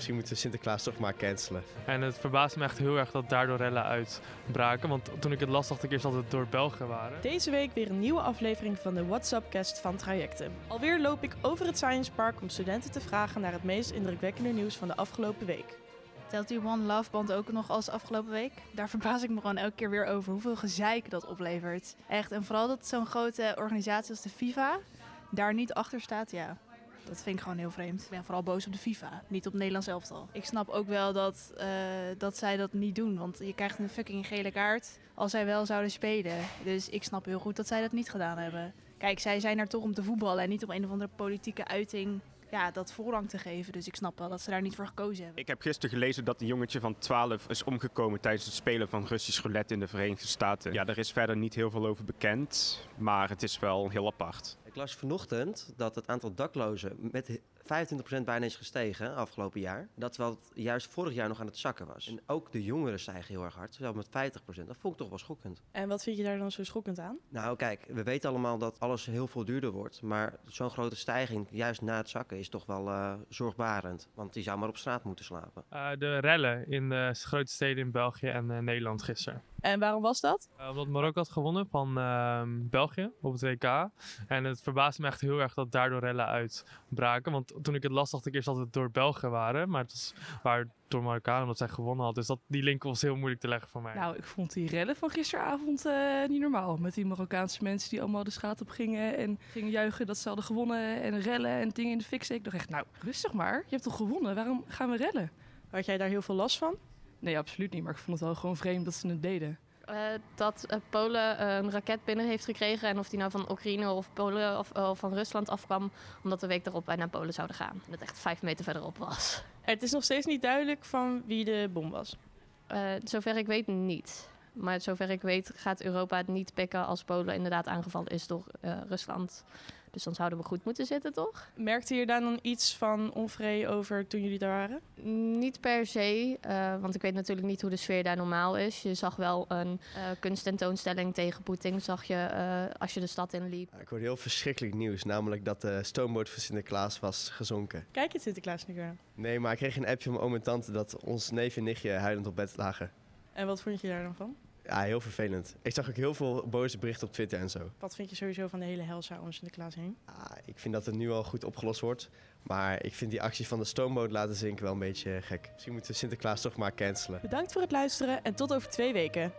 Misschien moeten we Sinterklaas toch maar cancelen. En het verbaast me echt heel erg dat daardoor rellen uitbraken. Want toen ik het las, dacht ik eerst dat het door Belgen waren. Deze week weer een nieuwe aflevering van de WhatsApp-cast van Trajecten. Alweer loop ik over het Science Park om studenten te vragen naar het meest indrukwekkende nieuws van de afgelopen week. Telt die One Love Band ook nog als afgelopen week? Daar verbaas ik me gewoon elke keer weer over hoeveel gezeik dat oplevert. Echt, en vooral dat zo'n grote organisatie als de FIFA daar niet achter staat, ja. Dat vind ik gewoon heel vreemd. Ik ben vooral boos op de FIFA, niet op Nederlands elftal. Ik snap ook wel dat, eh, dat zij dat niet doen, want je krijgt een fucking gele kaart als zij wel zouden spelen. Dus ik snap heel goed dat zij dat niet gedaan hebben. Kijk, zij zijn er toch om te voetballen en niet om een of andere politieke uiting ja, dat voorrang te geven. Dus ik snap wel dat ze daar niet voor gekozen hebben. Ik heb gisteren gelezen dat een jongetje van 12 is omgekomen tijdens het spelen van Russisch roulette in de Verenigde Staten. Ja, daar is verder niet heel veel over bekend, maar het is wel heel apart. Ik las vanochtend dat het aantal daklozen met 25% bijna is gestegen afgelopen jaar. Dat terwijl het juist vorig jaar nog aan het zakken was. En ook de jongeren stijgen heel erg hard, zelfs met 50%. Dat vond ik toch wel schokkend. En wat vind je daar dan zo schokkend aan? Nou kijk, we weten allemaal dat alles heel veel duurder wordt. Maar zo'n grote stijging, juist na het zakken, is toch wel uh, zorgbarend. Want die zou maar op straat moeten slapen. Uh, de rellen in de grote steden in België en uh, Nederland gisteren. En waarom was dat? Uh, omdat Marokko had gewonnen van uh, België op het WK. En het verbaasde me echt heel erg dat daardoor rellen uitbraken. Want toen ik het las, dacht ik eerst dat het door Belgen waren. Maar het was waar door Marokkanen, omdat zij gewonnen had. Dus dat, die link was heel moeilijk te leggen voor mij. Nou, ik vond die rellen van gisteravond uh, niet normaal. Met die Marokkaanse mensen die allemaal de straat op gingen. En gingen juichen dat ze hadden gewonnen. En rellen en dingen in de fik. Ik dacht echt, nou, rustig maar. Je hebt toch gewonnen? Waarom gaan we rellen? Had jij daar heel veel last van? Nee, absoluut niet. Maar ik vond het wel gewoon vreemd dat ze het deden. Uh, dat uh, Polen uh, een raket binnen heeft gekregen. En of die nou van Oekraïne of Polen of, of van Rusland afkwam. Omdat de week erop wij naar Polen zouden gaan. En dat echt vijf meter verderop was. Het is nog steeds niet duidelijk van wie de bom was. zover ik weet niet. Maar zover ik weet gaat Europa het niet pikken als Polen inderdaad aangevallen is door Rusland. Dus dan zouden we goed moeten zitten, toch? Merkte je daar dan iets van onvrede over toen jullie daar waren? Niet per se, uh, want ik weet natuurlijk niet hoe de sfeer daar normaal is. Je zag wel een uh, kunsttentoonstelling tegen Poetin, zag je uh, als je de stad inliep. Ik hoorde heel verschrikkelijk nieuws, namelijk dat de stoomboot van Sinterklaas was gezonken. Kijk je Sinterklaas nu aan? Nee, maar ik kreeg een appje van oom en tante dat ons neef en nichtje huilend op bed lagen. En wat vond je daar dan van? Ja, heel vervelend. Ik zag ook heel veel boze berichten op Twitter en zo. Wat vind je sowieso van de hele helsa om Sinterklaas heen? Ja, ik vind dat het nu al goed opgelost wordt. Maar ik vind die actie van de stoomboot laten zinken wel een beetje gek. Misschien moeten we Sinterklaas toch maar cancelen. Bedankt voor het luisteren en tot over twee weken.